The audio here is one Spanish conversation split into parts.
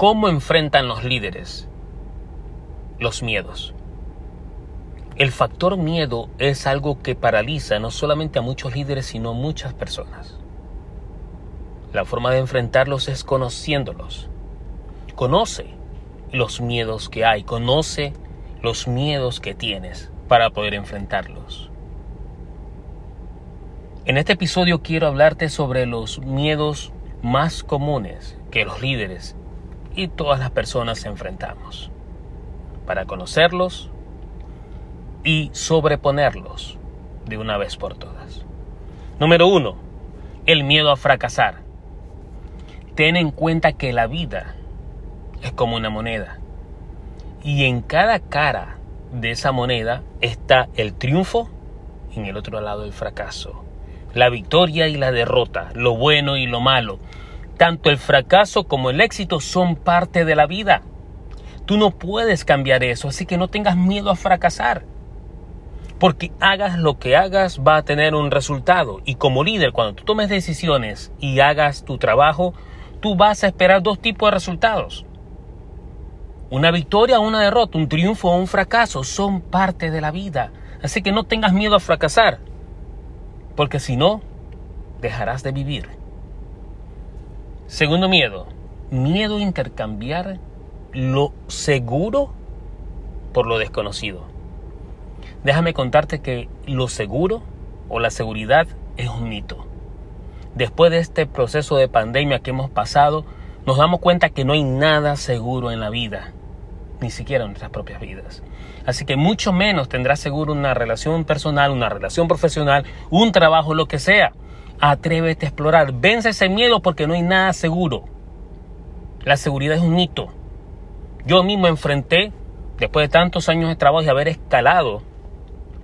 ¿Cómo enfrentan los líderes los miedos? El factor miedo es algo que paraliza no solamente a muchos líderes, sino a muchas personas. La forma de enfrentarlos es conociéndolos. Conoce los miedos que hay, conoce los miedos que tienes para poder enfrentarlos. En este episodio quiero hablarte sobre los miedos más comunes que los líderes y todas las personas enfrentamos, para conocerlos y sobreponerlos de una vez por todas. Número uno, el miedo a fracasar. Ten en cuenta que la vida es como una moneda y en cada cara de esa moneda está el triunfo y en el otro lado el fracaso, la victoria y la derrota, lo bueno y lo malo. Tanto el fracaso como el éxito son parte de la vida. Tú no puedes cambiar eso, así que no tengas miedo a fracasar. Porque hagas lo que hagas va a tener un resultado. Y como líder, cuando tú tomes decisiones y hagas tu trabajo, tú vas a esperar dos tipos de resultados. Una victoria o una derrota, un triunfo o un fracaso son parte de la vida. Así que no tengas miedo a fracasar, porque si no, dejarás de vivir. Segundo miedo, miedo a intercambiar lo seguro por lo desconocido. Déjame contarte que lo seguro o la seguridad es un mito. Después de este proceso de pandemia que hemos pasado, nos damos cuenta que no hay nada seguro en la vida ni siquiera en nuestras propias vidas. Así que mucho menos tendrás seguro una relación personal, una relación profesional, un trabajo, lo que sea. Atrévete a explorar, vence ese miedo porque no hay nada seguro. La seguridad es un hito. Yo mismo enfrenté, después de tantos años de trabajo y haber escalado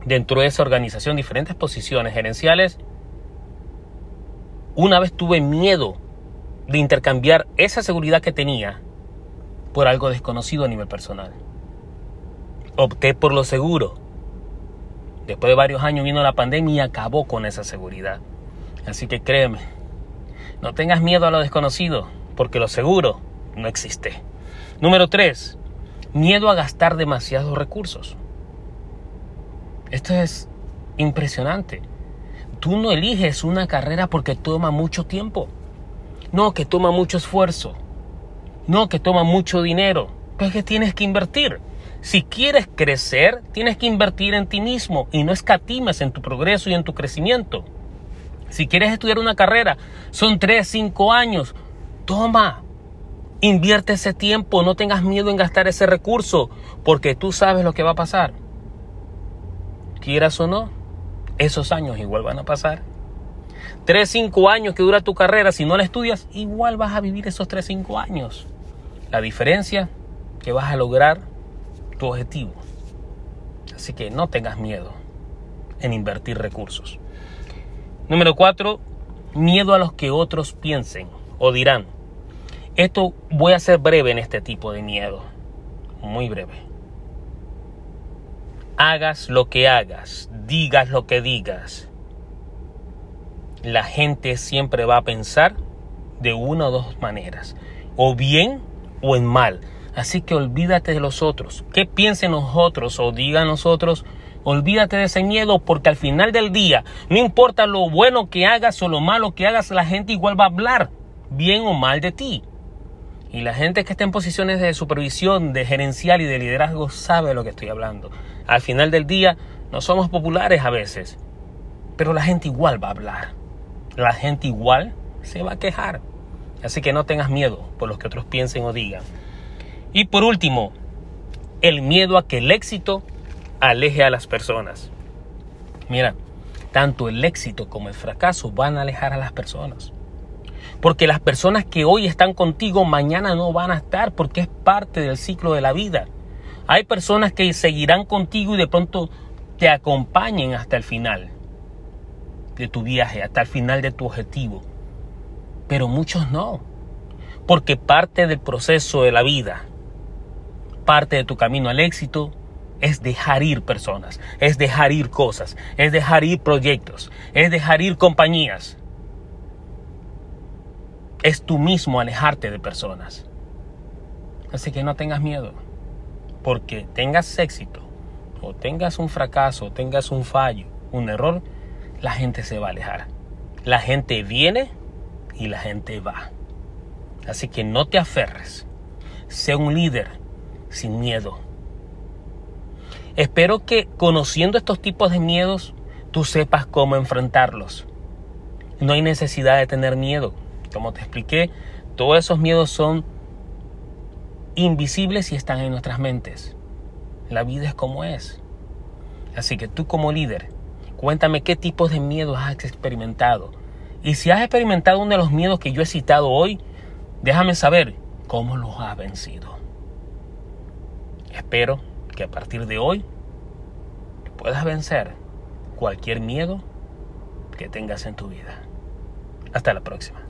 dentro de esa organización diferentes posiciones gerenciales, una vez tuve miedo de intercambiar esa seguridad que tenía por algo desconocido a nivel personal. Opté por lo seguro. Después de varios años vino la pandemia y acabó con esa seguridad. Así que créeme, no tengas miedo a lo desconocido, porque lo seguro no existe. Número 3. Miedo a gastar demasiados recursos. Esto es impresionante. Tú no eliges una carrera porque toma mucho tiempo. No, que toma mucho esfuerzo. No, que toma mucho dinero. Pues que tienes que invertir. Si quieres crecer, tienes que invertir en ti mismo y no escatimes en tu progreso y en tu crecimiento. Si quieres estudiar una carrera, son 3, 5 años. Toma, invierte ese tiempo, no tengas miedo en gastar ese recurso, porque tú sabes lo que va a pasar. Quieras o no, esos años igual van a pasar. 3, 5 años que dura tu carrera, si no la estudias, igual vas a vivir esos 3, 5 años. La diferencia que vas a lograr tu objetivo. Así que no tengas miedo en invertir recursos. Número cuatro, miedo a los que otros piensen o dirán. Esto voy a ser breve en este tipo de miedo. Muy breve. Hagas lo que hagas, digas lo que digas. La gente siempre va a pensar de una o dos maneras. O bien o en mal. Así que olvídate de los otros. ¿Qué piensen nosotros o digan nosotros? Olvídate de ese miedo porque al final del día, no importa lo bueno que hagas o lo malo que hagas, la gente igual va a hablar bien o mal de ti. Y la gente que está en posiciones de supervisión, de gerencial y de liderazgo sabe de lo que estoy hablando. Al final del día, no somos populares a veces, pero la gente igual va a hablar. La gente igual se va a quejar. Así que no tengas miedo por lo que otros piensen o digan. Y por último, el miedo a que el éxito aleje a las personas. Mira, tanto el éxito como el fracaso van a alejar a las personas. Porque las personas que hoy están contigo mañana no van a estar porque es parte del ciclo de la vida. Hay personas que seguirán contigo y de pronto te acompañen hasta el final de tu viaje, hasta el final de tu objetivo pero muchos no. Porque parte del proceso de la vida, parte de tu camino al éxito, es dejar ir personas, es dejar ir cosas, es dejar ir proyectos, es dejar ir compañías. Es tú mismo alejarte de personas. Así que no tengas miedo. Porque tengas éxito, o tengas un fracaso, o tengas un fallo, un error, la gente se va a alejar. La gente viene y la gente va. Así que no te aferres. Sé un líder sin miedo. Espero que conociendo estos tipos de miedos, tú sepas cómo enfrentarlos. No hay necesidad de tener miedo. Como te expliqué, todos esos miedos son invisibles y están en nuestras mentes. La vida es como es. Así que tú como líder, cuéntame qué tipos de miedos has experimentado. Y si has experimentado uno de los miedos que yo he citado hoy, déjame saber cómo los has vencido. Espero que a partir de hoy puedas vencer cualquier miedo que tengas en tu vida. Hasta la próxima.